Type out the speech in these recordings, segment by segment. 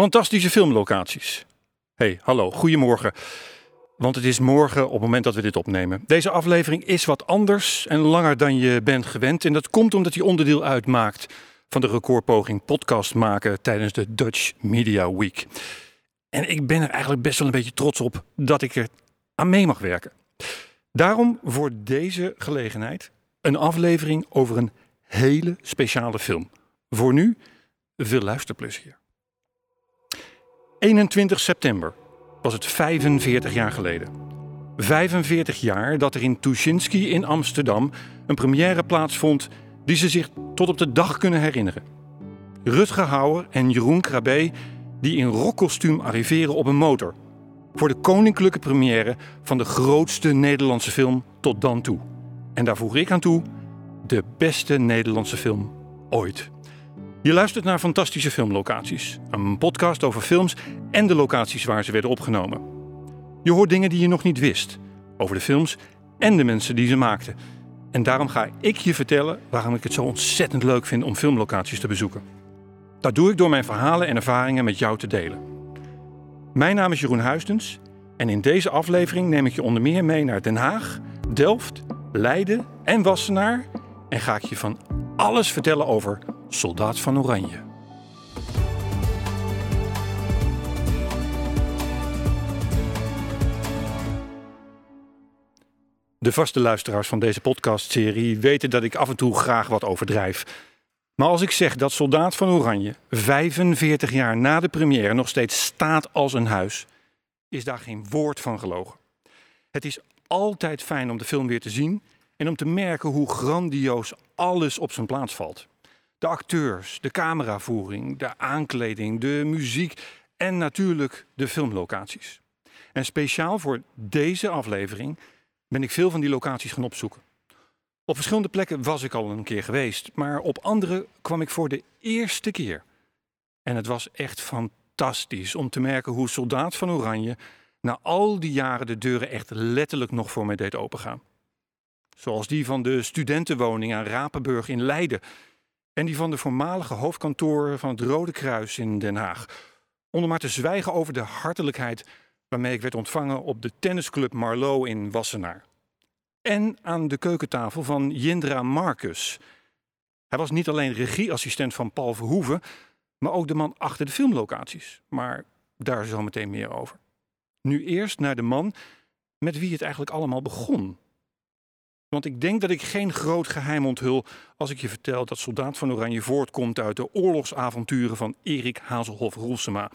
Fantastische filmlocaties. Hey, hallo, goedemorgen. Want het is morgen op het moment dat we dit opnemen. Deze aflevering is wat anders en langer dan je bent gewend. En dat komt omdat hij onderdeel uitmaakt van de recordpoging podcast maken tijdens de Dutch Media Week. En ik ben er eigenlijk best wel een beetje trots op dat ik er aan mee mag werken. Daarom voor deze gelegenheid een aflevering over een hele speciale film. Voor nu veel luisterplezier. 21 september was het 45 jaar geleden. 45 jaar dat er in Tuschinski in Amsterdam een première plaatsvond die ze zich tot op de dag kunnen herinneren. Rutger Hauer en Jeroen Krabbe die in rockkostuum arriveren op een motor. Voor de koninklijke première van de grootste Nederlandse film tot dan toe. En daar voeg ik aan toe, de beste Nederlandse film ooit. Je luistert naar Fantastische Filmlocaties, een podcast over films en de locaties waar ze werden opgenomen. Je hoort dingen die je nog niet wist over de films en de mensen die ze maakten. En daarom ga ik je vertellen waarom ik het zo ontzettend leuk vind om filmlocaties te bezoeken. Dat doe ik door mijn verhalen en ervaringen met jou te delen. Mijn naam is Jeroen Huistens en in deze aflevering neem ik je onder meer mee naar Den Haag, Delft, Leiden en Wassenaar en ga ik je van alles vertellen over Soldaat van Oranje. De vaste luisteraars van deze podcastserie weten dat ik af en toe graag wat overdrijf. Maar als ik zeg dat Soldaat van Oranje 45 jaar na de première nog steeds staat als een huis, is daar geen woord van gelogen. Het is altijd fijn om de film weer te zien en om te merken hoe grandioos alles op zijn plaats valt. De acteurs, de cameravoering, de aankleding, de muziek en natuurlijk de filmlocaties. En speciaal voor deze aflevering ben ik veel van die locaties gaan opzoeken. Op verschillende plekken was ik al een keer geweest, maar op andere kwam ik voor de eerste keer. En het was echt fantastisch om te merken hoe Soldaat van Oranje na al die jaren de deuren echt letterlijk nog voor mij deed opengaan. Zoals die van de studentenwoning aan Rapenburg in Leiden en die van de voormalige hoofdkantoor van het Rode Kruis in Den Haag. Onder maar te zwijgen over de hartelijkheid waarmee ik werd ontvangen op de tennisclub Marlow in Wassenaar. En aan de keukentafel van Jindra Marcus. Hij was niet alleen regieassistent van Paul Verhoeven, maar ook de man achter de filmlocaties. Maar daar zo meteen meer over. Nu eerst naar de man met wie het eigenlijk allemaal begon. Want ik denk dat ik geen groot geheim onthul als ik je vertel dat Soldaat van Oranje voortkomt uit de oorlogsavonturen van Erik Hazelhoff Roelsema.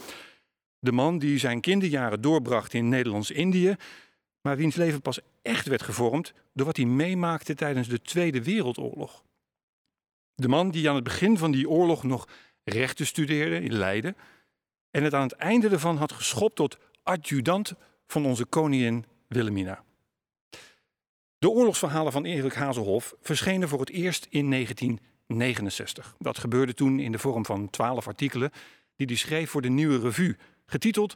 De man die zijn kinderjaren doorbracht in Nederlands-Indië, maar wiens leven pas echt werd gevormd door wat hij meemaakte tijdens de Tweede Wereldoorlog. De man die aan het begin van die oorlog nog rechten studeerde in Leiden en het aan het einde ervan had geschopt tot adjudant van onze koningin Wilhelmina. De oorlogsverhalen van Erik Hazelhoff verschenen voor het eerst in 1969. Dat gebeurde toen in de vorm van twaalf artikelen die hij schreef voor de Nieuwe Revue, getiteld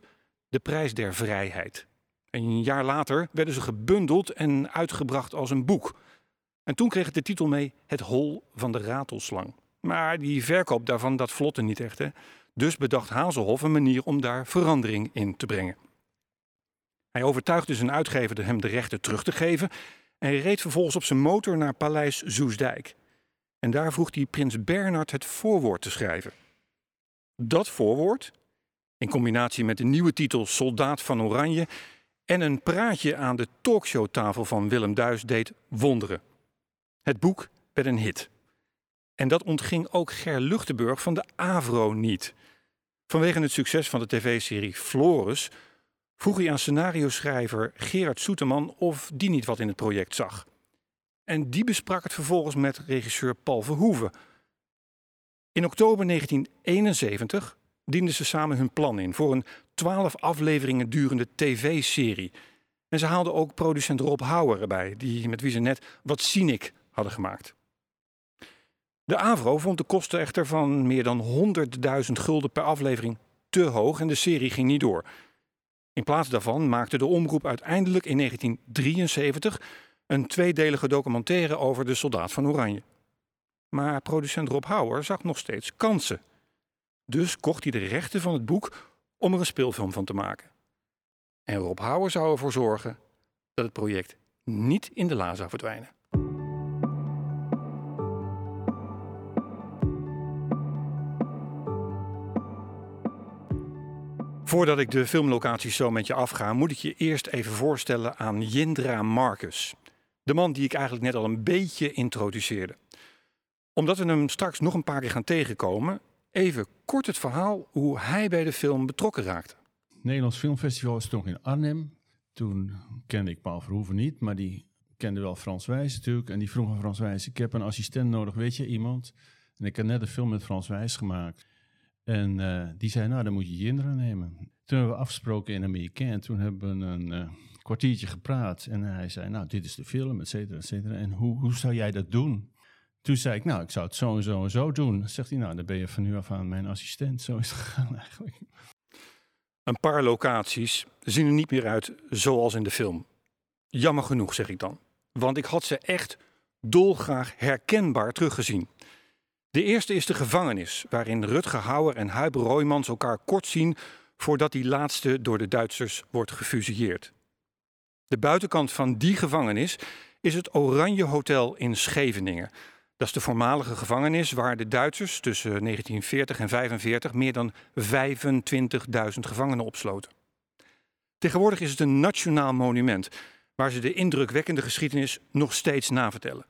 De Prijs der Vrijheid. Een jaar later werden ze gebundeld en uitgebracht als een boek. En toen kreeg het de titel mee Het Hol van de Ratelslang. Maar die verkoop daarvan, dat vlotte niet echt. Hè? Dus bedacht Hazelhoff een manier om daar verandering in te brengen. Hij overtuigde zijn uitgever hem de rechten terug te geven en reed vervolgens op zijn motor naar Paleis Zoesdijk. En daar vroeg hij prins Bernard het voorwoord te schrijven. Dat voorwoord, in combinatie met de nieuwe titel Soldaat van Oranje en een praatje aan de talkshowtafel van Willem Duis deed wonderen. Het boek werd een hit. En dat ontging ook Ger Luchtenburg van de Avro niet. Vanwege het succes van de tv-serie Floris vroeg hij aan scenario-schrijver Gerard Soeterman of die niet wat in het project zag. En die besprak het vervolgens met regisseur Paul Verhoeven. In oktober 1971 dienden ze samen hun plan in voor een twaalf afleveringen durende tv-serie. En ze haalden ook producent Rob Houwer erbij, die, met wie ze net wat cynic hadden gemaakt. De AVRO vond de kosten echter van meer dan 100.000 gulden per aflevering te hoog en de serie ging niet door. In plaats daarvan maakte de omroep uiteindelijk in 1973 een tweedelige documentaire over de soldaat van Oranje. Maar producent Rob Houwer zag nog steeds kansen. Dus kocht hij de rechten van het boek om er een speelfilm van te maken. En Rob Houwer zou ervoor zorgen dat het project niet in de la zou verdwijnen. Voordat ik de filmlocaties zo met je afga, moet ik je eerst even voorstellen aan Jindra Marcus. De man die ik eigenlijk net al een beetje introduceerde. Omdat we hem straks nog een paar keer gaan tegenkomen, even kort het verhaal hoe hij bij de film betrokken raakte. Nederlands Filmfestival was toch in Arnhem. Toen kende ik Paul Verhoeven niet, maar die kende wel Frans Wijs natuurlijk. En die vroeg aan Frans Wijs, ik heb een assistent nodig, weet je iemand? En ik had net een film met Frans Wijs gemaakt. En uh, die zei, nou dan moet je Jindra nemen. Toen hebben we afgesproken in Amerika en toen hebben we een uh, kwartiertje gepraat. En hij zei, nou dit is de film, et cetera, et cetera. En hoe, hoe zou jij dat doen? Toen zei ik, nou ik zou het zo en zo en zo doen. Zegt hij, nou dan ben je van nu af aan mijn assistent. Zo is het gegaan eigenlijk. Een paar locaties zien er niet meer uit zoals in de film. Jammer genoeg, zeg ik dan. Want ik had ze echt dolgraag herkenbaar teruggezien. De eerste is de gevangenis, waarin Rutger Hauer en Huib Roymans elkaar kort zien voordat die laatste door de Duitsers wordt gefusilleerd. De buitenkant van die gevangenis is het Oranje Hotel in Scheveningen. Dat is de voormalige gevangenis waar de Duitsers tussen 1940 en 1945 meer dan 25.000 gevangenen opsloten. Tegenwoordig is het een nationaal monument waar ze de indrukwekkende geschiedenis nog steeds navertellen.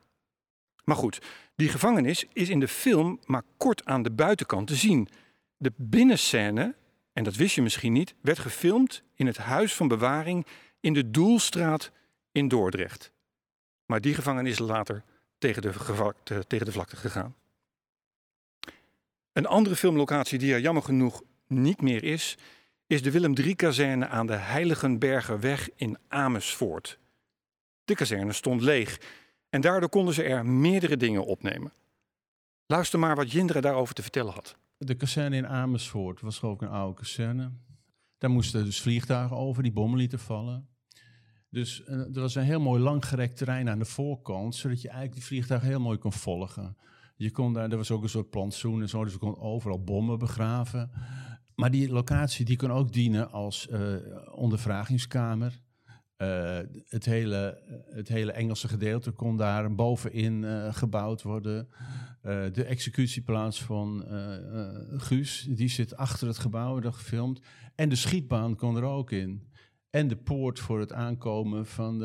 Maar goed, die gevangenis is in de film maar kort aan de buitenkant te zien. De binnenscène, en dat wist je misschien niet, werd gefilmd in het huis van bewaring in de Doelstraat in Dordrecht. Maar die gevangenis is later tegen de, tegen de vlakte gegaan. Een andere filmlocatie die er jammer genoeg niet meer is, is de Willem III-kazerne aan de Heiligenbergerweg in Amersfoort. De kazerne stond leeg en daardoor konden ze er meerdere dingen opnemen. Luister maar wat Jindra daarover te vertellen had. De kazerne in Amersfoort was ook een oude kazerne. Daar moesten dus vliegtuigen over, die bommen lieten vallen. Dus uh, er was een heel mooi langgerekt terrein aan de voorkant, zodat je eigenlijk die vliegtuigen heel mooi kon volgen. Je kon daar, er was ook een soort plantsoen en zo, dus je kon overal bommen begraven. Maar die locatie die kon ook dienen als uh, ondervragingskamer. Uh, het, hele, het hele Engelse gedeelte kon daar bovenin uh, gebouwd worden. De executieplaats van Guus, die zit achter het gebouw, dat gefilmd. En de schietbaan kon er ook in. En de poort voor het aankomen van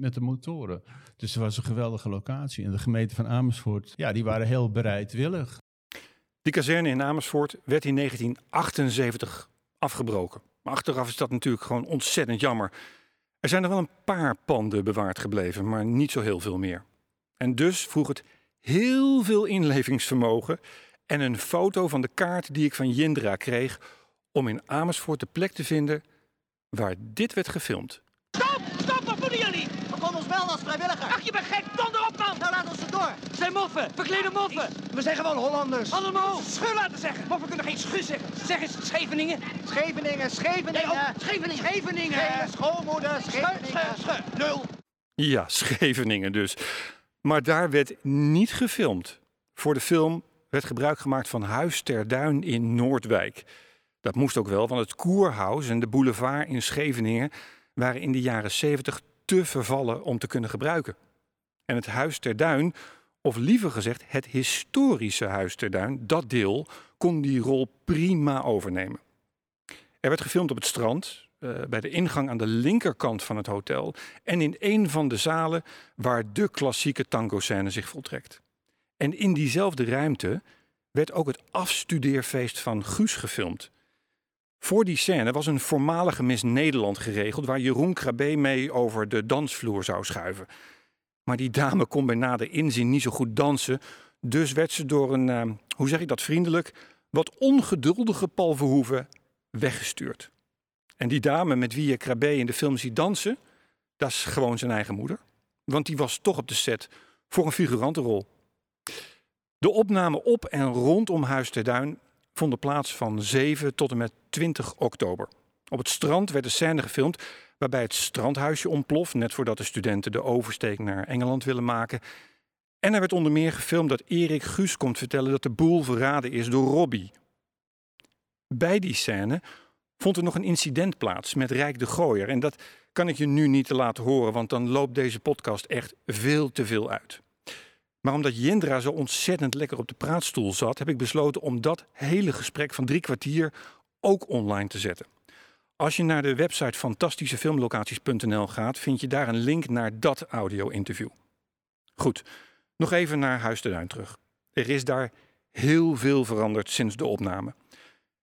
met de motoren. Dus het was een geweldige locatie. En de gemeente van Amersfoort, ja, die waren heel bereidwillig. Die kazerne in Amersfoort werd in 1978 afgebroken. Maar achteraf is dat natuurlijk gewoon ontzettend jammer. Er zijn er wel een paar panden bewaard gebleven, maar niet zo heel veel meer. En dus vroeg het heel veel inlevingsvermogen en een foto van de kaart die ik van Jindra kreeg om in Amersfoort de plek te vinden waar dit werd gefilmd. Stop! Stop! Wat moeten jullie? Als vrijwilliger. Ach, je bent gek! Donder op dan! Nou, laat ons er door. Het zijn moffen! Verklede moffen! We zijn gewoon Hollanders. Allemaal! Schu laten zeggen! Moffen kunnen geen schu zeggen. Zeg eens Scheveningen. Scheveningen, Scheveningen. Nee, oh, Scheveningen. Scheveningen. Geen schoolmoeder, Scheveningen. Schu, schu, nul. Ja, Scheveningen dus. Maar daar werd niet gefilmd. Voor de film werd gebruik gemaakt van Huis ter Duin in Noordwijk. Dat moest ook wel, want het Koerhuis en de boulevard in Scheveningen waren in de jaren 70 te vervallen om te kunnen gebruiken. En het Huis ter Duin, of liever gezegd het historische Huis ter Duin, dat deel kon die rol prima overnemen. Er werd gefilmd op het strand, uh, bij de ingang aan de linkerkant van het hotel en in een van de zalen waar de klassieke tango-scène zich voltrekt. En in diezelfde ruimte werd ook het afstudeerfeest van Guus gefilmd. Voor die scène was een voormalige Miss Nederland geregeld waar Jeroen Krabbe mee over de dansvloer zou schuiven. Maar die dame kon bij nader inzien niet zo goed dansen, dus werd ze door een, uh, hoe zeg ik dat vriendelijk, wat ongeduldige Paul Verhoeven weggestuurd. En die dame met wie je Krabbe in de film ziet dansen, dat is gewoon zijn eigen moeder. Want die was toch op de set voor een figurantenrol. De opname op en rondom Huis ter Duin vonden plaats van 7 tot en met 20 oktober. Op het strand werd een scène gefilmd waarbij het strandhuisje ontploft, net voordat de studenten de oversteek naar Engeland willen maken. En er werd onder meer gefilmd dat Erik Guus komt vertellen dat de boel verraden is door Robbie. Bij die scène vond er nog een incident plaats met Rijk de Gooier. En dat kan ik je nu niet te laten horen, want dan loopt deze podcast echt veel te veel uit. Maar omdat Jendra zo ontzettend lekker op de praatstoel zat, heb ik besloten om dat hele gesprek van drie kwartier ook online te zetten. Als je naar de website fantastischefilmlocaties.nl gaat, vind je daar een link naar dat audio-interview. Goed, nog even naar Huis de Duin terug. Er is daar heel veel veranderd sinds de opname.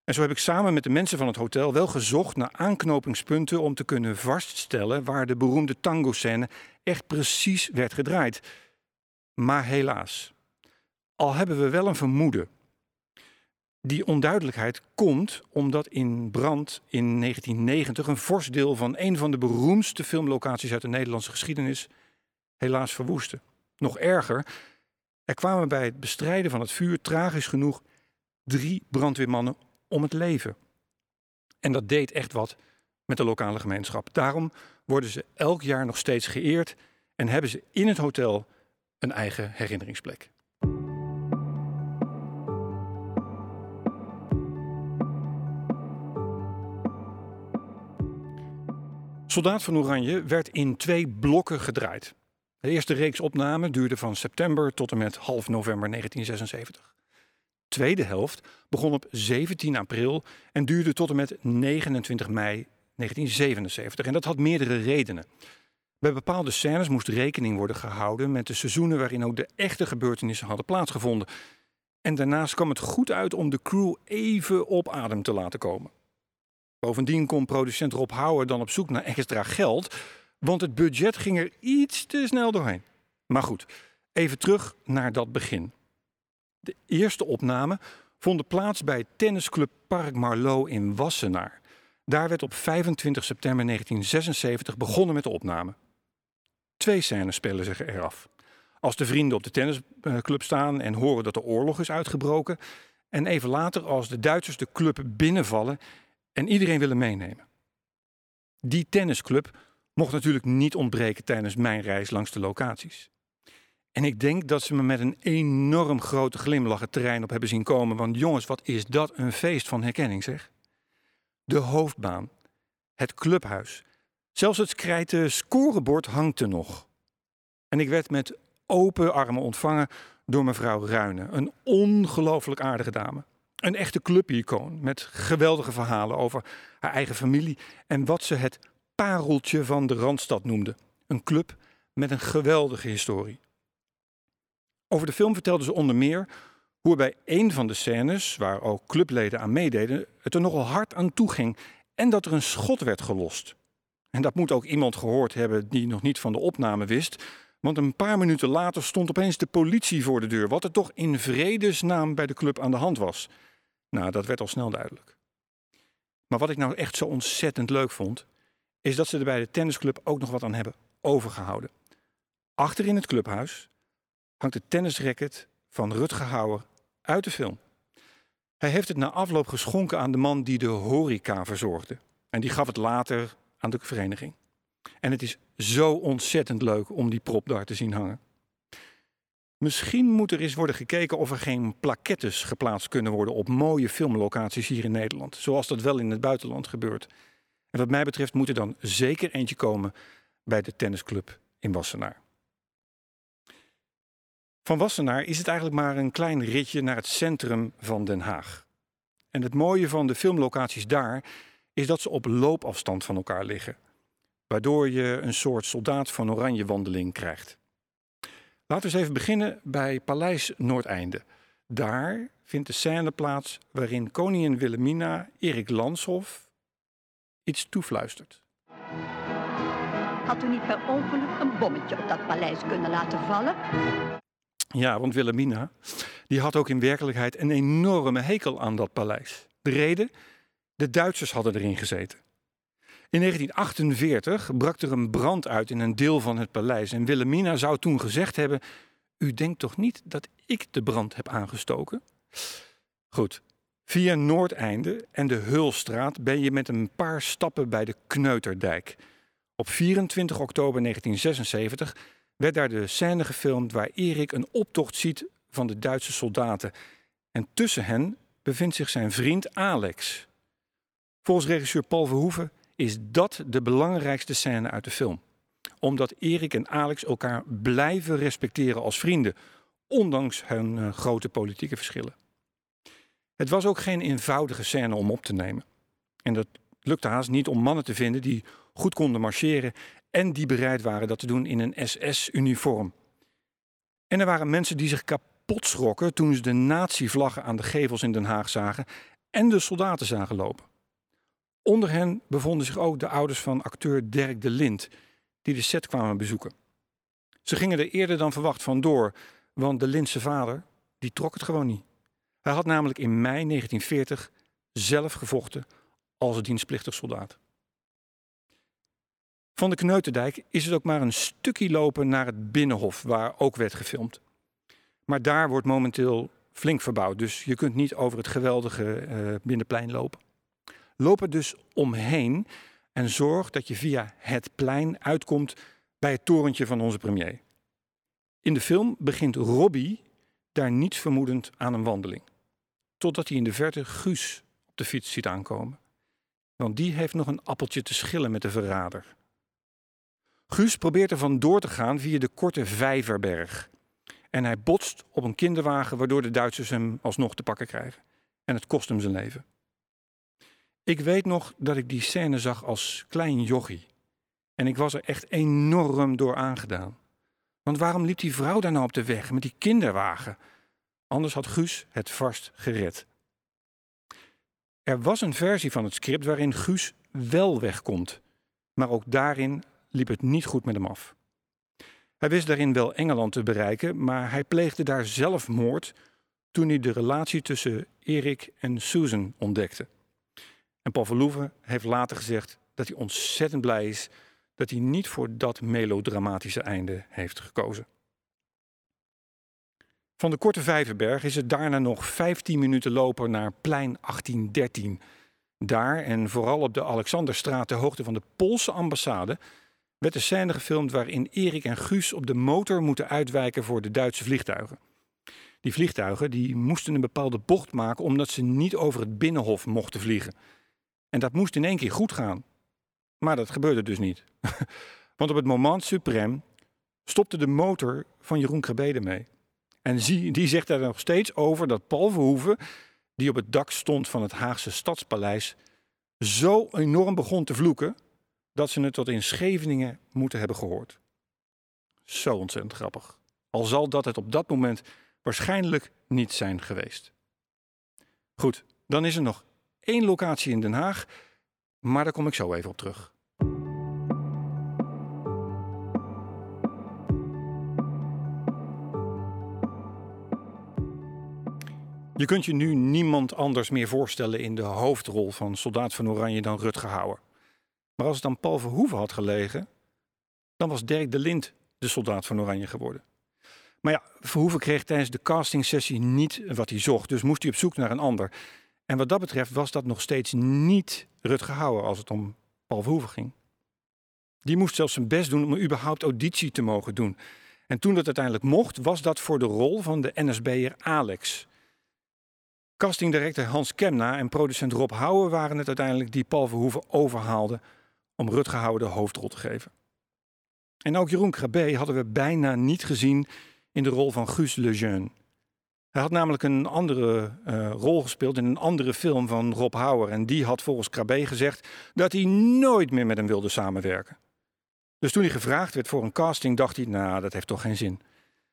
En zo heb ik samen met de mensen van het hotel wel gezocht naar aanknopingspunten om te kunnen vaststellen waar de beroemde tango-scène echt precies werd gedraaid. Maar helaas, al hebben we wel een vermoeden. Die onduidelijkheid komt omdat in brand in 1990 een fors deel van een van de beroemdste filmlocaties uit de Nederlandse geschiedenis helaas verwoestte. Nog erger, er kwamen bij het bestrijden van het vuur tragisch genoeg drie brandweermannen om het leven. En dat deed echt wat met de lokale gemeenschap. Daarom worden ze elk jaar nog steeds geëerd en hebben ze in het hotel een eigen herinneringsplek. Soldaat van Oranje werd in twee blokken gedraaid. De eerste reeks opnamen duurde van september tot en met half november 1976. De tweede helft begon op 17 april en duurde tot en met 29 mei 1977. En dat had meerdere redenen. Bij bepaalde scènes moest rekening worden gehouden met de seizoenen waarin ook de echte gebeurtenissen hadden plaatsgevonden. En daarnaast kwam het goed uit om de crew even op adem te laten komen. Bovendien kon producent Rob Houwer dan op zoek naar extra geld, want het budget ging er iets te snel doorheen. Maar goed, even terug naar dat begin. De eerste opname vonden plaats bij tennisclub Park Marlow in Wassenaar. Daar werd op 25 september 1976 begonnen met de opname. Twee scènes spelen zich er af. Als de vrienden op de tennisclub staan en horen dat de oorlog is uitgebroken. En even later als de Duitsers de club binnenvallen en iedereen willen meenemen. Die tennisclub mocht natuurlijk niet ontbreken tijdens mijn reis langs de locaties. En ik denk dat ze me met een enorm grote glimlach het terrein op hebben zien komen. Want jongens, wat is dat een feest van herkenning, zeg? De hoofdbaan, het clubhuis, zelfs het krijten scorebord hangt er nog. En ik werd met open armen ontvangen door mevrouw Ruine, een ongelooflijk aardige dame. Een echte clubicoon met geweldige verhalen over haar eigen familie en wat ze het pareltje van de Randstad noemde. Een club met een geweldige historie. Over de film vertelde ze onder meer hoe er bij een van de scènes, waar ook clubleden aan meededen, het er nogal hard aan toe ging en dat er een schot werd gelost. En dat moet ook iemand gehoord hebben die nog niet van de opname wist, want een paar minuten later stond opeens de politie voor de deur, wat er toch in vredesnaam bij de club aan de hand was. Nou, dat werd al snel duidelijk. Maar wat ik nou echt zo ontzettend leuk vond, is dat ze er bij de tennisclub ook nog wat aan hebben overgehouden. Achter in het clubhuis hangt het tennisracket van Rutger Hauer uit de film. Hij heeft het na afloop geschonken aan de man die de horeca verzorgde. En die gaf het later aan de vereniging. En het is zo ontzettend leuk om die prop daar te zien hangen. Misschien moet er eens worden gekeken of er geen plakettes geplaatst kunnen worden op mooie filmlocaties hier in Nederland, zoals dat wel in het buitenland gebeurt. En wat mij betreft moet er dan zeker eentje komen bij de tennisclub in Wassenaar. Van Wassenaar is het eigenlijk maar een klein ritje naar het centrum van Den Haag. En het mooie van de filmlocaties daar is dat ze op loopafstand van elkaar liggen, waardoor je een soort soldaat van oranje wandeling krijgt. Laten we eens even beginnen bij Paleis Noordeinde. Daar vindt de scène plaats waarin koningin Wilhelmina Erik Lanshoff iets toefluistert. Had u niet per ongeluk een bommetje op dat paleis kunnen laten vallen? Ja, want Wilhelmina, die had ook in werkelijkheid een enorme hekel aan dat paleis. De reden? De Duitsers hadden erin gezeten. In 1948 brak er een brand uit in een deel van het paleis en Wilhelmina zou toen gezegd hebben: U denkt toch niet dat ik de brand heb aangestoken? Goed, via Noordeinde en de Hulstraat ben je met een paar stappen bij de Kneuterdijk. Op 24 oktober 1976 werd daar de scène gefilmd waar Erik een optocht ziet van de Duitse soldaten. En tussen hen bevindt zich zijn vriend Alex. Volgens regisseur Paul Verhoeven is dat de belangrijkste scène uit de film. Omdat Erik en Alex elkaar blijven respecteren als vrienden, ondanks hun uh, grote politieke verschillen. Het was ook geen eenvoudige scène om op te nemen. En dat lukte haast niet om mannen te vinden die goed konden marcheren en die bereid waren dat te doen in een SS-uniform. En er waren mensen die zich kapot schrokken toen ze de nazi-vlaggen aan de gevels in Den Haag zagen en de soldaten zagen lopen. Onder hen bevonden zich ook de ouders van acteur Dirk de Lind, die de set kwamen bezoeken. Ze gingen er eerder dan verwacht vandoor, want de Lindse vader die trok het gewoon niet. Hij had namelijk in mei 1940 zelf gevochten als dienstplichtig soldaat. Van de Kneuterdijk is het ook maar een stukje lopen naar het Binnenhof, waar ook werd gefilmd. Maar daar wordt momenteel flink verbouwd, dus je kunt niet over het geweldige uh, Binnenplein lopen. Loop er dus omheen en zorg dat je via het plein uitkomt bij het torentje van onze premier. In de film begint Robbie daar niets vermoedend aan een wandeling. Totdat hij in de verte Guus op de fiets ziet aankomen. Want die heeft nog een appeltje te schillen met de verrader. Guus probeert er vandoor te gaan via de korte Vijverberg. En hij botst op een kinderwagen waardoor de Duitsers hem alsnog te pakken krijgen. En het kost hem zijn leven. Ik weet nog dat ik die scène zag als klein jochie. En ik was er echt enorm door aangedaan. Want waarom liep die vrouw daar nou op de weg met die kinderwagen? Anders had Guus het vast gered. Er was een versie van het script waarin Guus wel wegkomt. Maar ook daarin liep het niet goed met hem af. Hij wist daarin wel Engeland te bereiken, maar hij pleegde daar zelfmoord toen hij de relatie tussen Erik en Susan ontdekte. En Paul Verhoeven heeft later gezegd dat hij ontzettend blij is dat hij niet voor dat melodramatische einde heeft gekozen. Van de Korte Vijverberg is het daarna nog 15 minuten lopen naar plein 1813. Daar en vooral op de Alexanderstraat ter hoogte van de Poolse ambassade werd een scène gefilmd waarin Erik en Guus op de motor moeten uitwijken voor de Duitse vliegtuigen. Die vliegtuigen die moesten een bepaalde bocht maken omdat ze niet over het binnenhof mochten vliegen. En dat moest in één keer goed gaan. Maar dat gebeurde dus niet. Want op het moment suprem stopte de motor van Jeroen Krabede mee. En die zegt daar nog steeds over dat Paul Verhoeven, die op het dak stond van het Haagse Stadspaleis, zo enorm begon te vloeken dat ze het tot in Scheveningen moeten hebben gehoord. Zo ontzettend grappig. Al zal dat het op dat moment waarschijnlijk niet zijn geweest. Goed, dan is er nog één locatie in Den Haag, maar daar kom ik zo even op terug. Je kunt je nu niemand anders meer voorstellen in de hoofdrol van Soldaat van Oranje dan Rutger Hauer. Maar als het dan Paul Verhoeven had gelegen, dan was Dirk de Lind de Soldaat van Oranje geworden. Maar ja, Verhoeven kreeg tijdens de castingsessie niet wat hij zocht, dus moest hij op zoek naar een ander. En wat dat betreft was dat nog steeds niet Rutger Hauer als het om Paul Verhoeven ging. Die moest zelfs zijn best doen om überhaupt auditie te mogen doen. En toen dat uiteindelijk mocht, was dat voor de rol van de NSB'er Alex. Castingdirector Hans Kemna en producent Rob Houwer waren het uiteindelijk die Paul Verhoeven overhaalden om Rutger Hauer de hoofdrol te geven. En ook Jeroen Krabbe hadden we bijna niet gezien in de rol van Guus Lejeune. Hij had namelijk een andere uh, rol gespeeld in een andere film van Rob Hauer. En die had volgens Krabbe gezegd dat hij nooit meer met hem wilde samenwerken. Dus toen hij gevraagd werd voor een casting, dacht hij, nou, dat heeft toch geen zin.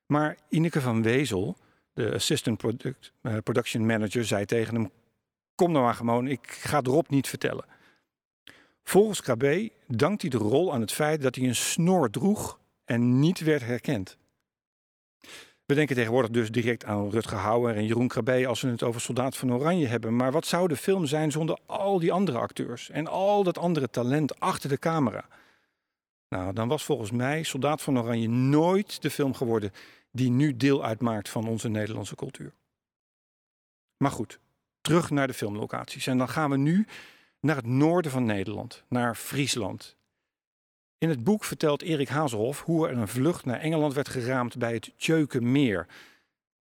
Maar Ineke van Wezel, de assistant product, uh, production manager, zei tegen hem, kom nou maar gewoon, ik ga erop niet vertellen. Volgens Krabbe dankt hij de rol aan het feit dat hij een snor droeg en niet werd herkend. We denken tegenwoordig dus direct aan Rutger Hauer en Jeroen Krabbe als we het over Soldaat van Oranje hebben. Maar wat zou de film zijn zonder al die andere acteurs en al dat andere talent achter de camera? Nou, dan was volgens mij Soldaat van Oranje nooit de film geworden die nu deel uitmaakt van onze Nederlandse cultuur. Maar goed, terug naar de filmlocaties. En dan gaan we nu naar het noorden van Nederland, naar Friesland. In het boek vertelt Erik Hazelhoff hoe er een vlucht naar Engeland werd geraamd bij het Tjeukenmeer.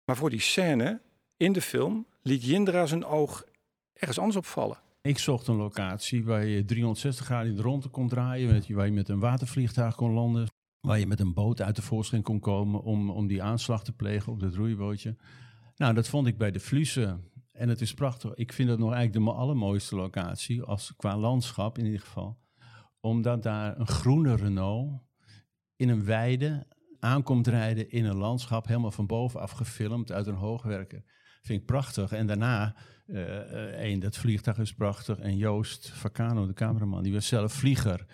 Maar voor die scène in de film liet Jindra zijn oog ergens anders opvallen. Ik zocht een locatie waar je 360 graden in de ronde kon draaien, waar je met een watervliegtuig kon landen, waar je met een boot uit de voorschijn kon komen om, om die aanslag te plegen op het roeibootje. Nou, dat vond ik bij de Flussen. En het is prachtig. Ik vind het nog eigenlijk de allermooiste locatie, als, qua landschap in ieder geval. Omdat daar een groene Renault in een weide aankomt rijden in een landschap, helemaal van bovenaf gefilmd uit een hoogwerker. Vind ik prachtig. En daarna, uh, één, dat vliegtuig is prachtig. En Joost Vacano, de cameraman, die was zelf vlieger.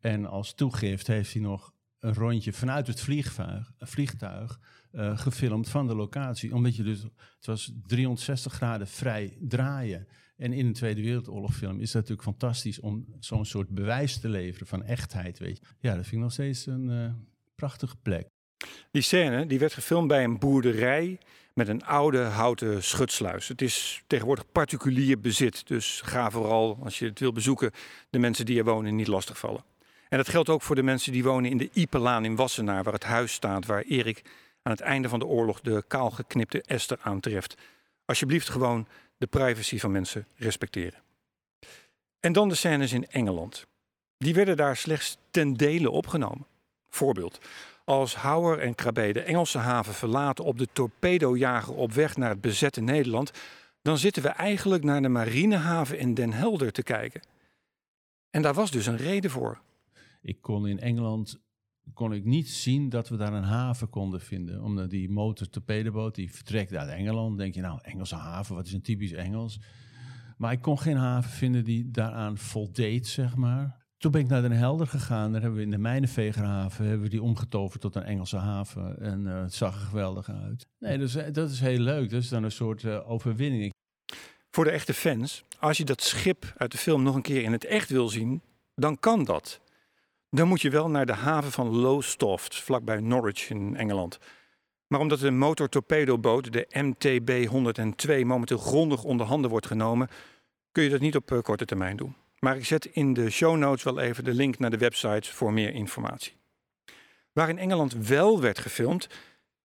En als toegift heeft hij nog een rondje vanuit het vliegtuig, vliegtuig uh, gefilmd van de locatie. Omdat je dus, het was 360 graden vrij draaien. En in een Tweede Wereldoorlogfilm is dat natuurlijk fantastisch om zo'n soort bewijs te leveren van echtheid. Weet je. Ja, dat vind ik nog steeds een uh, prachtige plek. Die scène die werd gefilmd bij een boerderij met een oude houten schutsluis. Het is tegenwoordig particulier bezit, dus ga vooral als je het wil bezoeken de mensen die er wonen niet lastigvallen. En dat geldt ook voor de mensen die wonen in de Ipelaan in Wassenaar, waar het huis staat waar Erik aan het einde van de oorlog de kaalgeknipte Esther aantreft. Alsjeblieft gewoon de privacy van mensen respecteren. En dan de scènes in Engeland. Die werden daar slechts ten dele opgenomen. Voorbeeld. Als Hauer en Krabbe de Engelse haven verlaten op de torpedojager op weg naar het bezette Nederland, dan zitten we eigenlijk naar de marinehaven in Den Helder te kijken. En daar was dus een reden voor. Ik kon in Engeland kon ik niet zien dat we daar een haven konden vinden. Omdat die motor torpedoboot die vertrekt uit Engeland. denk je nou, Engelse haven, wat is een typisch Engels? Maar ik kon geen haven vinden die daaraan voldeed, zeg maar. Toen ben ik naar Den Helder gegaan. Daar hebben we in de Mijnenvegerhaven hebben we die omgetoverd tot een Engelse haven. En uh, het zag er geweldig uit. Nee, dus, dat is heel leuk. Dat is dan een soort uh, overwinning. Voor de echte fans, als je dat schip uit de film nog een keer in het echt wil zien, dan kan dat. Dan moet je wel naar de haven van Lowestoft, vlakbij Norwich in Engeland. Maar omdat de motortorpedoboot, de MTB-102, momenteel grondig onder handen wordt genomen, kun je dat niet op uh, korte termijn doen. Maar ik zet in de show notes wel even de link naar de website voor meer informatie. Waar in Engeland wel werd gefilmd,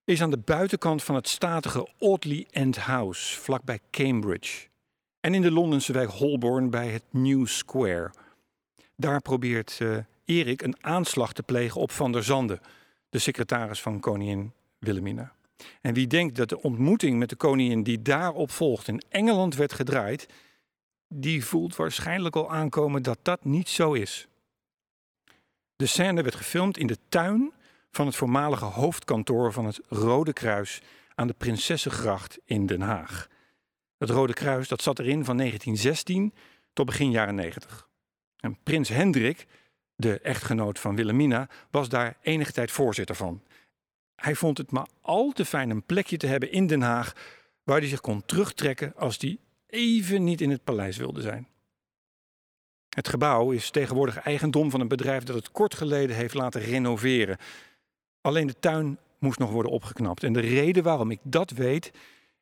is aan de buitenkant van het statige Audley End House, vlakbij Cambridge. En in de Londense wijk Holborn bij het New Square. Daar probeert uh, Erik een aanslag te plegen op Van der Zande, de secretaris van koningin Wilhelmina. En wie denkt dat de ontmoeting met de koningin die daarop volgt in Engeland werd gedraaid, die voelt waarschijnlijk al aankomen dat dat niet zo is. De scène werd gefilmd in de tuin van het voormalige hoofdkantoor van het Rode Kruis aan de Prinsessengracht in Den Haag. Het Rode Kruis dat zat erin van 1916 tot begin jaren 90. En prins Hendrik, de echtgenoot van Wilhelmina, was daar enige tijd voorzitter van. Hij vond het maar al te fijn een plekje te hebben in Den Haag waar hij zich kon terugtrekken als hij even niet in het paleis wilde zijn. Het gebouw is tegenwoordig eigendom van een bedrijf dat het kort geleden heeft laten renoveren. Alleen de tuin moest nog worden opgeknapt. En de reden waarom ik dat weet,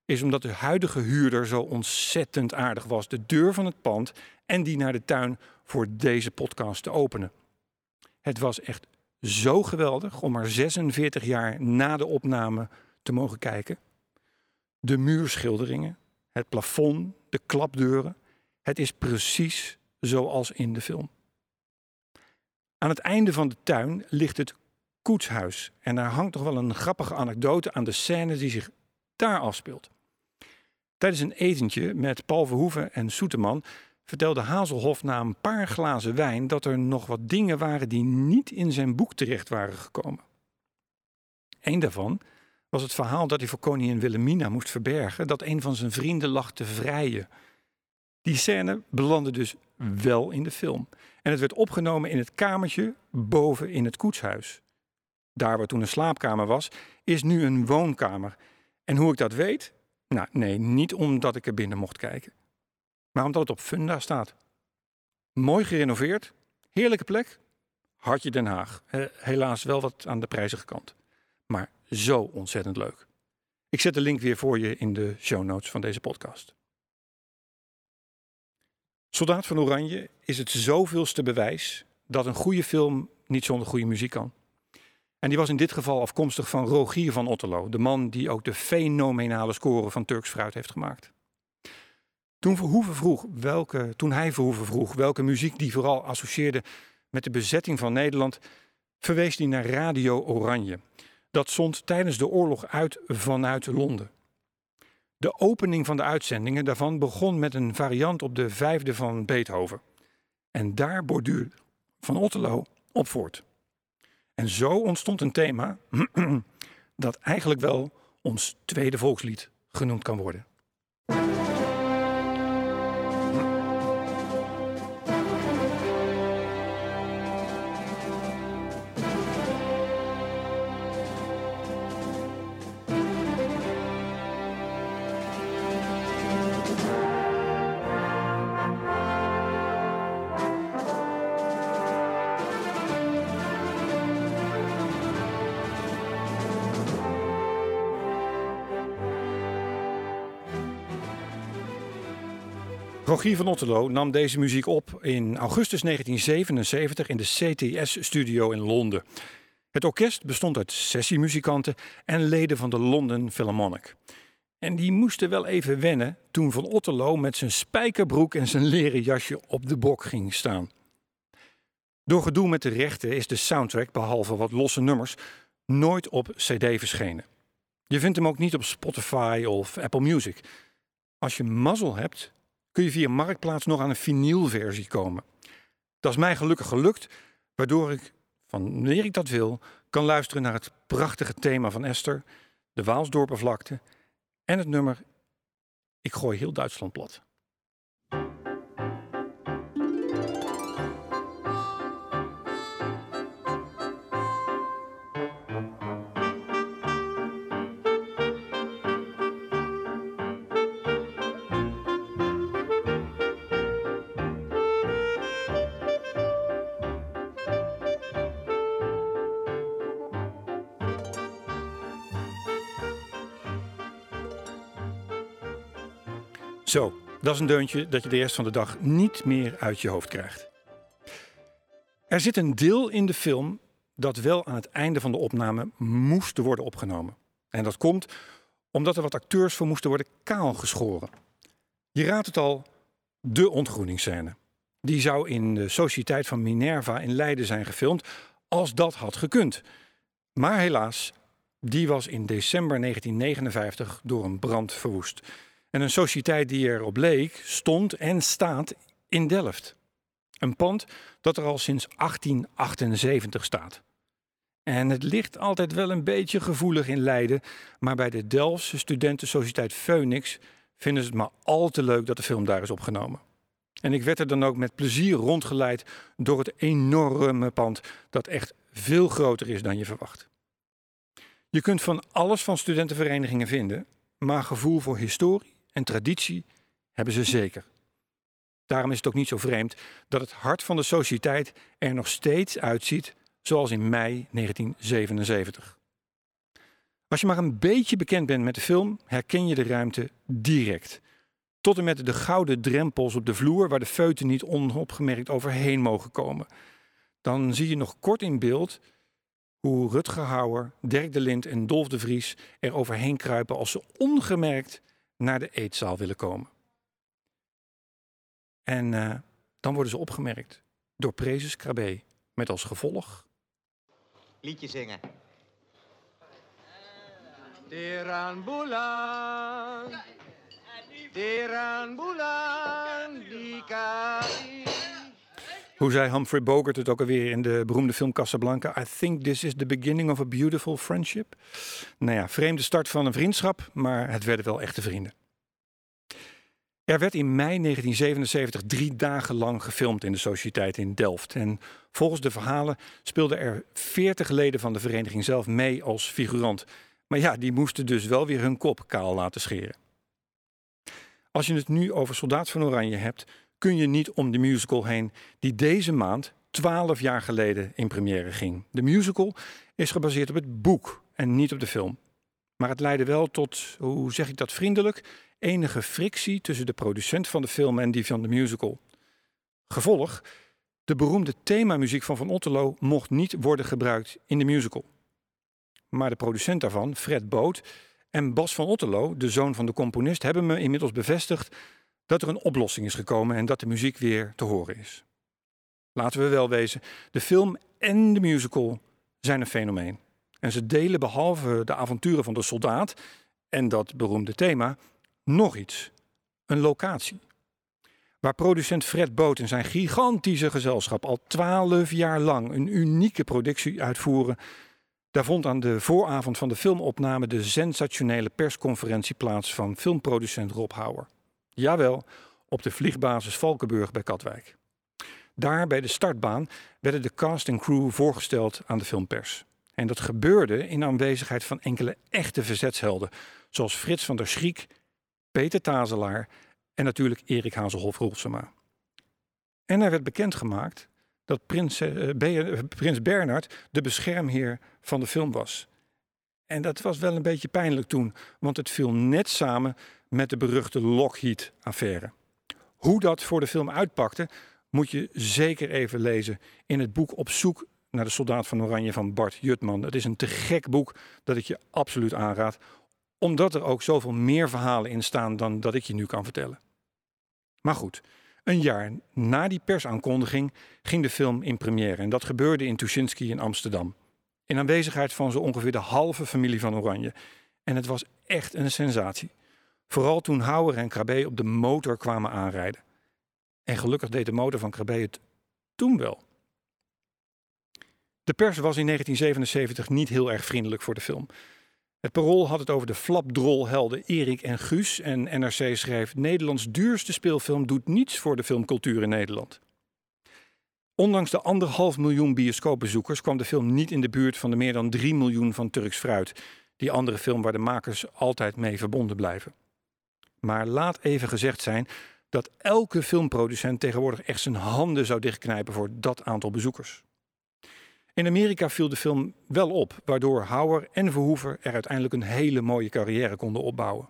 is omdat de huidige huurder zo ontzettend aardig was de deur van het pand en die naar de tuin voor deze podcast te openen. Het was echt zo geweldig om maar 46 jaar na de opname te mogen kijken. De muurschilderingen, het plafond, de klapdeuren. Het is precies zoals in de film. Aan het einde van de tuin ligt het koetshuis. En daar hangt toch wel een grappige anekdote aan de scène die zich daar afspeelt. Tijdens een etentje met Paul Verhoeven en Soeteman vertelde Hazelhoff na een paar glazen wijn dat er nog wat dingen waren die niet in zijn boek terecht waren gekomen. Eén daarvan was het verhaal dat hij voor koningin Wilhelmina moest verbergen dat een van zijn vrienden lag te vrijen. Die scène belandde dus wel in de film. En het werd opgenomen in het kamertje boven in het koetshuis. Daar waar toen een slaapkamer was, is nu een woonkamer. En hoe ik dat weet? Nou, nee, niet omdat ik er binnen mocht kijken. Maar omdat het op Funda staat. Mooi gerenoveerd, heerlijke plek. Hartje Den Haag. Helaas wel wat aan de prijzige kant. Maar zo ontzettend leuk. Ik zet de link weer voor je in de show notes van deze podcast. Soldaat van Oranje is het zoveelste bewijs dat een goede film niet zonder goede muziek kan. En die was in dit geval afkomstig van Rogier van Otterlo, de man die ook de fenomenale score van Turks Fruit heeft gemaakt. Toen, Verhoeven vroeg welke, toen hij Verhoeven vroeg welke muziek die vooral associeerde met de bezetting van Nederland, verwees hij naar Radio Oranje. Dat zond tijdens de oorlog uit vanuit Londen. De opening van de uitzendingen daarvan begon met een variant op de vijfde van Beethoven. En daar borduurde Van Otterlo op voort. En zo ontstond een thema dat eigenlijk wel ons tweede volkslied genoemd kan worden. Rogier van Otterlo nam deze muziek op in augustus 1977 in de CTS-studio in Londen. Het orkest bestond uit sessiemuzikanten en leden van de London Philharmonic. En die moesten wel even wennen toen Van Otterlo met zijn spijkerbroek en zijn leren jasje op de bok ging staan. Door gedoe met de rechten is de soundtrack, behalve wat losse nummers, nooit op CD verschenen. Je vindt hem ook niet op Spotify of Apple Music. Als je mazzel hebt, kun je via Marktplaats nog aan een vinylversie komen. Dat is mij gelukkig gelukt, waardoor ik, wanneer ik dat wil, kan luisteren naar het prachtige thema van Esther, de Waalsdorpenvlakte en het nummer Ik gooi heel Duitsland plat. Dat is een deuntje dat je de rest van de dag niet meer uit je hoofd krijgt. Er zit een deel in de film dat wel aan het einde van de opname moest worden opgenomen. En dat komt omdat er wat acteurs voor moesten worden kaalgeschoren. Je raadt het al, de ontgroeningsscène. Die zou in de Sociëteit van Minerva in Leiden zijn gefilmd als dat had gekund. Maar helaas, die was in december 1959 door een brand verwoest. En een sociëteit die erop leek, stond en staat in Delft. Een pand dat er al sinds 1878 staat. En het ligt altijd wel een beetje gevoelig in Leiden, maar bij de Delftse studentensociëteit Phoenix vinden ze het maar al te leuk dat de film daar is opgenomen. En ik werd er dan ook met plezier rondgeleid door het enorme pand dat echt veel groter is dan je verwacht. Je kunt van alles van studentenverenigingen vinden, maar gevoel voor historie en traditie hebben ze zeker. Daarom is het ook niet zo vreemd dat het hart van de sociëteit er nog steeds uitziet zoals in mei 1977. Als je maar een beetje bekend bent met de film, herken je de ruimte direct. Tot en met de gouden drempels op de vloer waar de feuten niet onopgemerkt overheen mogen komen. Dan zie je nog kort in beeld hoe Rutger Hauer, Dirk de Lind en Dolf de Vries er overheen kruipen als ze ongemerkt naar de eetzaal willen komen. En uh, dan worden ze opgemerkt door Prezes Krabbe met als gevolg... Liedje zingen. Teran bulan, Hoe zei Humphrey Bogart het ook alweer in de beroemde film Casablanca? I think this is the beginning of a beautiful friendship. Nou ja, vreemde start van een vriendschap, maar het werden wel echte vrienden. Er werd in mei 1977 drie dagen lang gefilmd in de Sociëteit in Delft. En volgens de verhalen speelden er 40 leden van de vereniging zelf mee als figurant. Maar ja, die moesten dus wel weer hun kop kaal laten scheren. Als je het nu over Soldaat van Oranje hebt, kun je niet om de musical heen die deze maand 12 jaar geleden in première ging. De musical is gebaseerd op het boek en niet op de film. Maar het leidde wel tot, hoe zeg ik dat vriendelijk, enige frictie tussen de producent van de film en die van de musical. Gevolg, de beroemde themamuziek van Van Otterlo mocht niet worden gebruikt in de musical. Maar de producent daarvan, Fred Boot en Bas van Otterlo, de zoon van de componist, hebben me inmiddels bevestigd dat er een oplossing is gekomen en dat de muziek weer te horen is. Laten we wel wezen, de film en de musical zijn een fenomeen. En ze delen behalve de avonturen van de soldaat en dat beroemde thema nog iets: een locatie. Waar producent Fred Boot en zijn gigantische gezelschap al twaalf jaar lang een unieke productie uitvoeren, daar vond aan de vooravond van de filmopname de sensationele persconferentie plaats van filmproducent Rob Hauer. Jawel, op de vliegbasis Valkenburg bij Katwijk. Daar bij de startbaan werden de cast en crew voorgesteld aan de filmpers. En dat gebeurde in aanwezigheid van enkele echte verzetshelden, zoals Frits van der Schriek, Peter Tazelaar en natuurlijk Erik Hazelhoff-Rolsema. En er werd bekendgemaakt dat prins, uh, prins Bernhard de beschermheer van de film was. En dat was wel een beetje pijnlijk toen, want het viel net samen met de beruchte Lockheed-affaire. Hoe dat voor de film uitpakte, moet je zeker even lezen in het boek Op zoek naar de soldaat van Oranje van Bart Jutman. Het is een te gek boek dat ik je absoluut aanraad, omdat er ook zoveel meer verhalen in staan dan dat ik je nu kan vertellen. Maar goed, een jaar na die persaankondiging ging de film in première en dat gebeurde in Tuschinski in Amsterdam. In aanwezigheid van zo ongeveer de halve familie van Oranje. En het was echt een sensatie. Vooral toen Houwer en Krabbe op de motor kwamen aanrijden. En gelukkig deed de motor van Krabbe het toen wel. De pers was in 1977 niet heel erg vriendelijk voor de film. Het parool had het over de flapdrolhelden Erik en Guus en NRC schreef: Nederlands duurste speelfilm doet niets voor de filmcultuur in Nederland. Ondanks de anderhalf miljoen bioscoopbezoekers kwam de film niet in de buurt van de meer dan 3 miljoen van Turks Fruit, die andere film waar de makers altijd mee verbonden blijven. Maar laat even gezegd zijn dat elke filmproducent tegenwoordig echt zijn handen zou dichtknijpen voor dat aantal bezoekers. In Amerika viel de film wel op, waardoor Hauer en Verhoeven er uiteindelijk een hele mooie carrière konden opbouwen.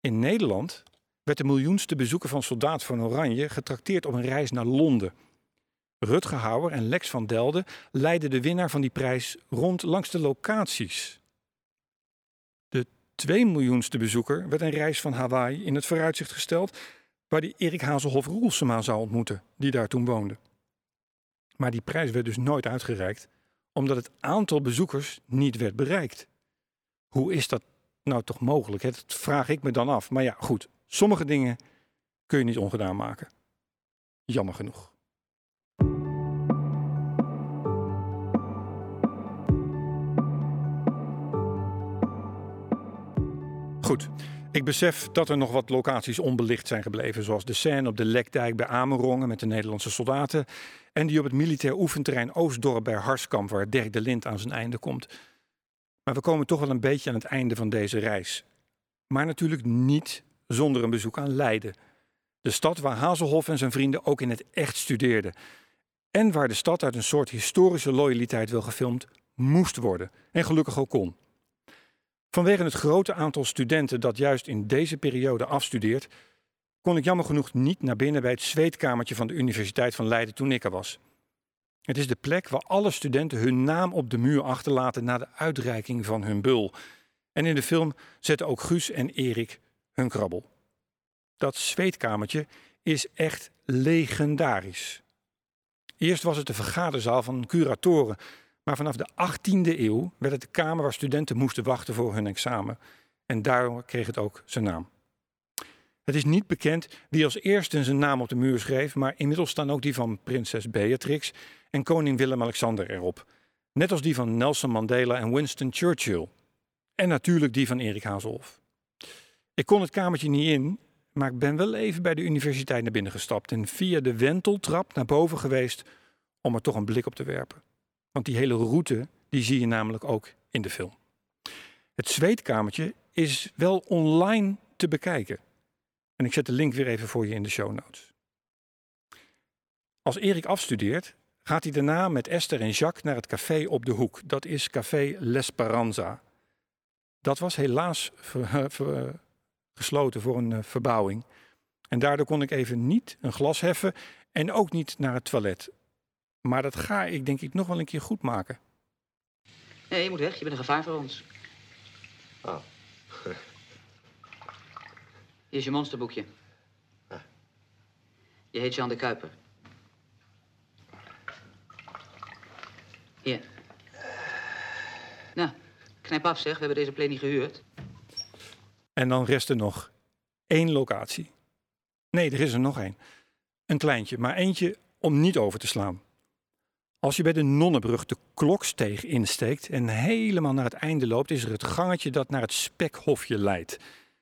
In Nederland werd de miljoenste bezoeker van Soldaat van Oranje getrakteerd op een reis naar Londen. Rutger Hauer en Lex van Delden leidden de winnaar van die prijs rond langs de locaties. De 2 miljoenste bezoeker werd een reis van Hawaii in het vooruitzicht gesteld, waar die Erik Hazelhoff Roelsema zou ontmoeten, die daar toen woonde. Maar die prijs werd dus nooit uitgereikt, omdat het aantal bezoekers niet werd bereikt. Hoe is dat nou toch mogelijk? Dat vraag ik me dan af. Maar ja, goed, sommige dingen kun je niet ongedaan maken. Jammer genoeg. Goed, ik besef dat er nog wat locaties onbelicht zijn gebleven, zoals de scène op de Lekdijk bij Amerongen met de Nederlandse soldaten en die op het militair oefenterrein Oostdorp bij Harskamp, waar Dirk de Lind aan zijn einde komt. Maar we komen toch wel een beetje aan het einde van deze reis. Maar natuurlijk niet zonder een bezoek aan Leiden. De stad waar Hazelhoff en zijn vrienden ook in het echt studeerden. En waar de stad uit een soort historische loyaliteit wel gefilmd moest worden. En gelukkig ook kon. Vanwege het grote aantal studenten dat juist in deze periode afstudeert, kon ik jammer genoeg niet naar binnen bij het zweetkamertje van de Universiteit van Leiden toen ik er was. Het is de plek waar alle studenten hun naam op de muur achterlaten na de uitreiking van hun bul. En in de film zetten ook Guus en Erik hun krabbel. Dat zweetkamertje is echt legendarisch. Eerst was het de vergaderzaal van curatoren, maar vanaf de 18e eeuw werd het de kamer waar studenten moesten wachten voor hun examen. En daarom kreeg het ook zijn naam. Het is niet bekend wie als eerste zijn naam op de muur schreef, maar inmiddels staan ook die van prinses Beatrix en koning Willem-Alexander erop. Net als die van Nelson Mandela en Winston Churchill. En natuurlijk die van Erik Hazelhoff. Ik kon het kamertje niet in, Maar ik ben wel even bij de universiteit naar binnen gestapt en via de wenteltrap naar boven geweest om er toch een blik op te werpen. Want die hele route, die zie je namelijk ook in de film. Het zweetkamertje is wel online te bekijken. En ik zet de link weer even voor je in de show notes. Als Erik afstudeert, gaat hij daarna met Esther en Jacques naar het café op de hoek. Dat is Café L'Esperanza. Dat was helaas gesloten voor een eh, verbouwing. En daardoor kon ik even niet een glas heffen en ook niet naar het toilet. Maar dat ga ik denk ik nog wel een keer goed maken. Nee, je moet weg. Je bent een gevaar voor ons. Oh. Hier is je monsterboekje. Je heet Jean de Kuiper. Hier. Nou, knijp af zeg. We hebben deze play niet gehuurd. En dan rest er nog één locatie. Nee, er is er nog één. Een kleintje, maar eentje om niet over te slaan. Als je bij de Nonnenbrug de kloksteeg insteekt en helemaal naar het einde loopt, is er het gangetje dat naar het Spekhofje leidt.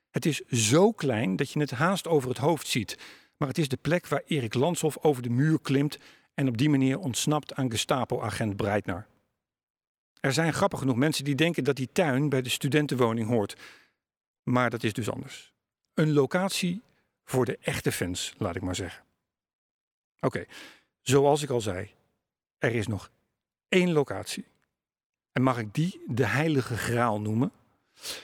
Het is zo klein dat je het haast over het hoofd ziet. Maar het is de plek waar Erik Lanshoff over de muur klimt en op die manier ontsnapt aan Gestapo-agent Breitner. Er zijn grappig genoeg mensen die denken dat die tuin bij de studentenwoning hoort. Maar dat is dus anders. Een locatie voor de echte fans, laat ik maar zeggen. Oké, zoals ik al zei, er is nog één locatie. En mag ik die de Heilige Graal noemen?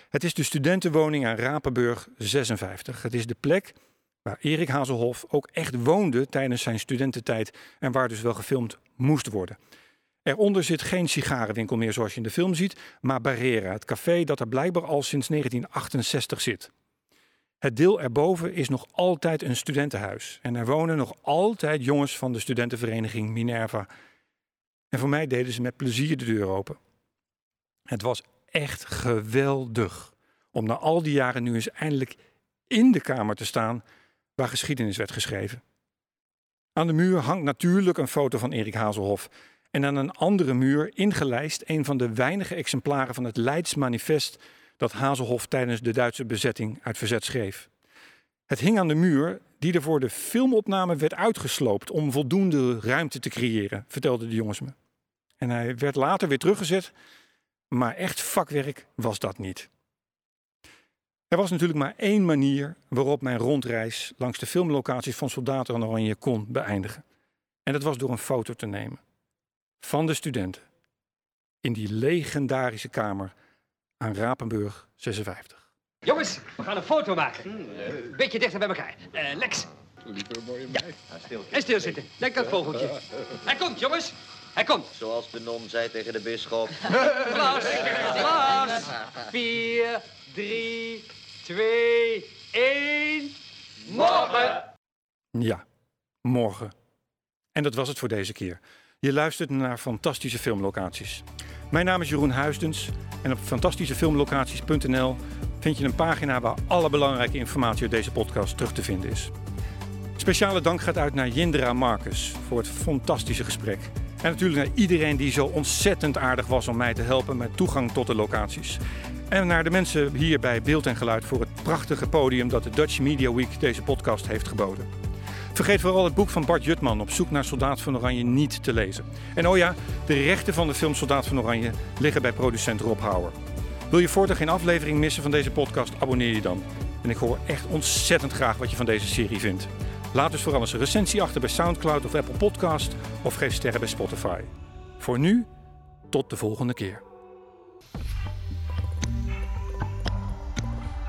Het is de studentenwoning aan Rapenburg 56. Het is de plek waar Erik Hazelhoff ook echt woonde tijdens zijn studententijd en waar dus wel gefilmd moest worden. Eronder zit geen sigarenwinkel meer zoals je in de film ziet, maar Barrera, het café dat er blijkbaar al sinds 1968 zit. Het deel erboven is nog altijd een studentenhuis en er wonen nog altijd jongens van de studentenvereniging Minerva. En voor mij deden ze met plezier de deur open. Het was echt geweldig om na al die jaren nu eens eindelijk in de kamer te staan waar geschiedenis werd geschreven. Aan de muur hangt natuurlijk een foto van Erik Hazelhoff. En aan een andere muur ingelijst een van de weinige exemplaren van het Leids Manifest dat Hazelhoff tijdens de Duitse bezetting uit verzet schreef. Het hing aan de muur die er voor de filmopname werd uitgesloopt om voldoende ruimte te creëren, vertelden de jongens me. En hij werd later weer teruggezet, maar echt vakwerk was dat niet. Er was natuurlijk maar één manier waarop mijn rondreis langs de filmlocaties van Soldaten aan Oranje kon beëindigen. En dat was door een foto te nemen van de studenten in die legendarische kamer aan Rapenburg 56. Jongens, we gaan een foto maken. Beetje dichter bij elkaar. Eh, Lex. Ja. En stilzitten. Denk aan het vogeltje. Hij komt, jongens. Hij komt. Zoals de non zei tegen de bisschop. Glas. Glas. Vier, drie, twee, één. Morgen. Ja, morgen. En dat was het voor deze keer. Je luistert naar fantastische filmlocaties. Mijn naam is Jeroen Huisdens en op fantastischefilmlocaties.nl vind je een pagina waar alle belangrijke informatie uit deze podcast terug te vinden is. Speciale dank gaat uit naar Jindra Marcus voor het fantastische gesprek. En natuurlijk naar iedereen die zo ontzettend aardig was om mij te helpen met toegang tot de locaties. En naar de mensen hier bij Beeld en Geluid voor het prachtige podium dat de Dutch Media Week deze podcast heeft geboden. Vergeet vooral het boek van Bart Jutman op zoek naar Soldaat van Oranje niet te lezen. En oh ja, de rechten van de film Soldaat van Oranje liggen bij producent Rob Houwer. Wil je voortaan geen aflevering missen van deze podcast, abonneer je dan. En ik hoor echt ontzettend graag wat je van deze serie vindt. Laat dus vooral eens een recensie achter bij Soundcloud of Apple Podcast of geef sterren bij Spotify. Voor nu, tot de volgende keer.